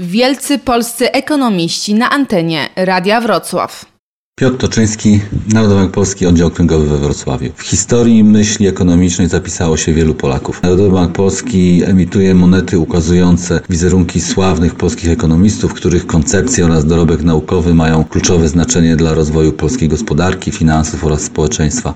Wielcy polscy ekonomiści na antenie Radia Wrocław. Piotr Toczyński, Narodowy Bank Polski, oddział okręgowy we Wrocławiu. W historii myśli ekonomicznej zapisało się wielu Polaków. Narodowy Bank Polski emituje monety ukazujące wizerunki sławnych polskich ekonomistów, których koncepcje oraz dorobek naukowy mają kluczowe znaczenie dla rozwoju polskiej gospodarki, finansów oraz społeczeństwa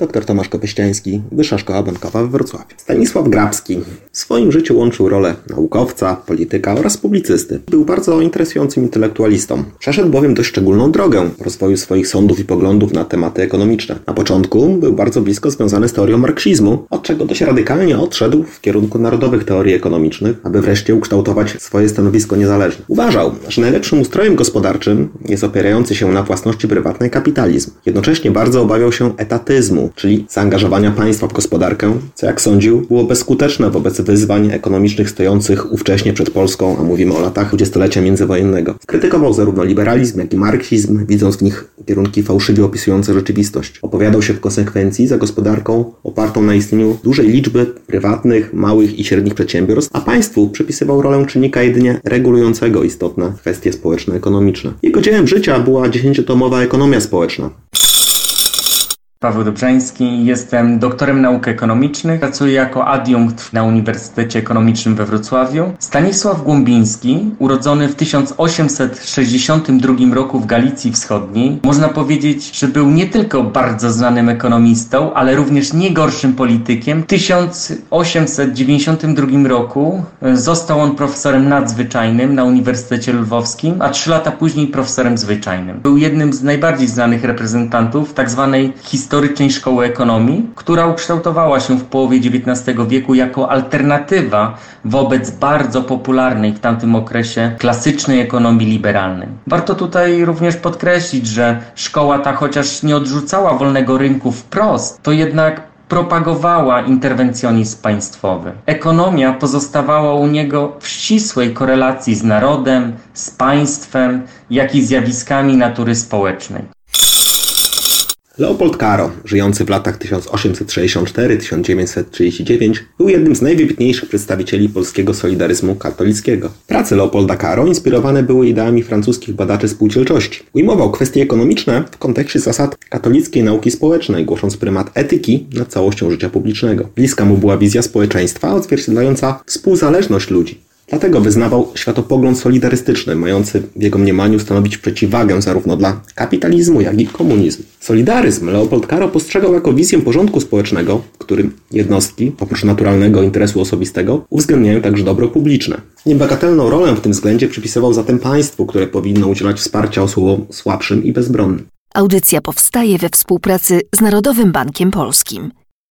dr Tomasz Kopyściański, Wyższa Szkoła Bankowa w Wrocławiu. Stanisław Grabski w swoim życiu łączył rolę naukowca, polityka oraz publicysty. Był bardzo interesującym intelektualistą. Przeszedł bowiem dość szczególną drogę rozwoju swoich sądów i poglądów na tematy ekonomiczne. Na początku był bardzo blisko związany z teorią marksizmu, od czego dość radykalnie odszedł w kierunku narodowych teorii ekonomicznych, aby wreszcie ukształtować swoje stanowisko niezależne. Uważał, że najlepszym ustrojem gospodarczym jest opierający się na własności prywatnej kapitalizm. Jednocześnie bardzo obawiał się etatyzmu, czyli zaangażowania państwa w gospodarkę, co jak sądził było bezskuteczne wobec wyzwań ekonomicznych stojących ówcześnie przed Polską, a mówimy o latach dwudziestolecia międzywojennego. Krytykował zarówno liberalizm, jak i marksizm, widząc w nich kierunki fałszywie opisujące rzeczywistość. Opowiadał się w konsekwencji za gospodarką opartą na istnieniu dużej liczby prywatnych, małych i średnich przedsiębiorstw, a państwu przypisywał rolę czynnika jedynie regulującego istotne kwestie społeczno-ekonomiczne. Jego dziełem życia była dziesięciotomowa ekonomia społeczna. Paweł Dobrzański, jestem doktorem nauk ekonomicznych, pracuję jako adiunkt na Uniwersytecie Ekonomicznym we Wrocławiu. Stanisław Głąbiński, urodzony w 1862 roku w Galicji Wschodniej, można powiedzieć, że był nie tylko bardzo znanym ekonomistą, ale również nie gorszym politykiem. W 1892 roku e, został on profesorem nadzwyczajnym na Uniwersytecie Lwowskim, a trzy lata później profesorem zwyczajnym. Był jednym z najbardziej znanych reprezentantów tzw. Tak historii historycznej szkoły ekonomii, która ukształtowała się w połowie XIX wieku jako alternatywa wobec bardzo popularnej w tamtym okresie klasycznej ekonomii liberalnej. Warto tutaj również podkreślić, że szkoła ta chociaż nie odrzucała wolnego rynku wprost, to jednak propagowała interwencjonizm państwowy. Ekonomia pozostawała u niego w ścisłej korelacji z narodem, z państwem, jak i zjawiskami natury społecznej. Leopold Caro, żyjący w latach 1864-1939, był jednym z najwybitniejszych przedstawicieli polskiego solidaryzmu katolickiego. Prace Leopolda Caro inspirowane były ideami francuskich badaczy spółdzielczości. Ujmował kwestie ekonomiczne w kontekście zasad katolickiej nauki społecznej, głosząc prymat etyki nad całością życia publicznego. Bliska mu była wizja społeczeństwa odzwierciedlająca współzależność ludzi. Dlatego wyznawał światopogląd solidarystyczny, mający w jego mniemaniu stanowić przeciwwagę zarówno dla kapitalizmu, jak i komunizmu. Solidaryzm Leopold Caro postrzegał jako wizję porządku społecznego, w którym jednostki, oprócz naturalnego interesu osobistego, uwzględniają także dobro publiczne. Niebagatelną rolę w tym względzie przypisywał zatem państwu, które powinno udzielać wsparcia osobom słabszym i bezbronnym. Audycja powstaje we współpracy z Narodowym Bankiem Polskim.